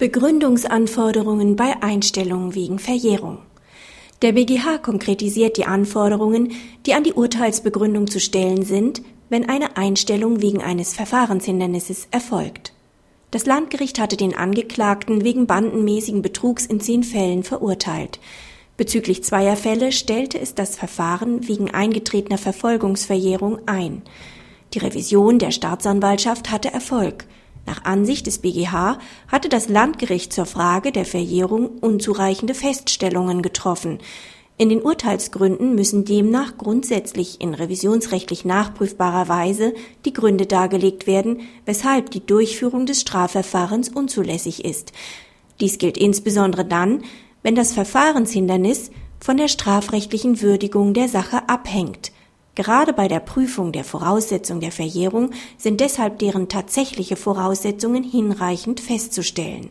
Begründungsanforderungen bei Einstellungen wegen Verjährung. Der BGH konkretisiert die Anforderungen, die an die Urteilsbegründung zu stellen sind, wenn eine Einstellung wegen eines Verfahrenshindernisses erfolgt. Das Landgericht hatte den Angeklagten wegen bandenmäßigen Betrugs in zehn Fällen verurteilt. Bezüglich zweier Fälle stellte es das Verfahren wegen eingetretener Verfolgungsverjährung ein. Die Revision der Staatsanwaltschaft hatte Erfolg. Nach Ansicht des BGH hatte das Landgericht zur Frage der Verjährung unzureichende Feststellungen getroffen. In den Urteilsgründen müssen demnach grundsätzlich in revisionsrechtlich nachprüfbarer Weise die Gründe dargelegt werden, weshalb die Durchführung des Strafverfahrens unzulässig ist. Dies gilt insbesondere dann, wenn das Verfahrenshindernis von der strafrechtlichen Würdigung der Sache abhängt. Gerade bei der Prüfung der Voraussetzung der Verjährung sind deshalb deren tatsächliche Voraussetzungen hinreichend festzustellen.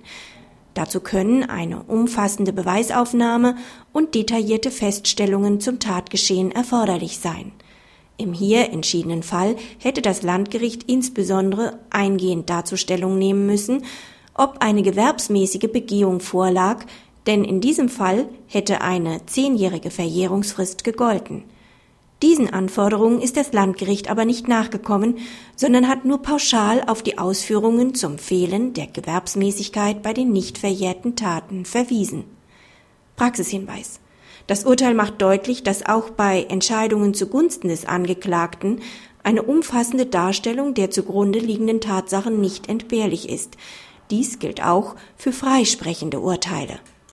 Dazu können eine umfassende Beweisaufnahme und detaillierte Feststellungen zum Tatgeschehen erforderlich sein. Im hier entschiedenen Fall hätte das Landgericht insbesondere eingehend dazu Stellung nehmen müssen, ob eine gewerbsmäßige Begehung vorlag, denn in diesem Fall hätte eine zehnjährige Verjährungsfrist gegolten. Diesen Anforderungen ist das Landgericht aber nicht nachgekommen, sondern hat nur pauschal auf die Ausführungen zum Fehlen der Gewerbsmäßigkeit bei den nicht verjährten Taten verwiesen. Praxishinweis. Das Urteil macht deutlich, dass auch bei Entscheidungen zugunsten des Angeklagten eine umfassende Darstellung der zugrunde liegenden Tatsachen nicht entbehrlich ist. Dies gilt auch für freisprechende Urteile.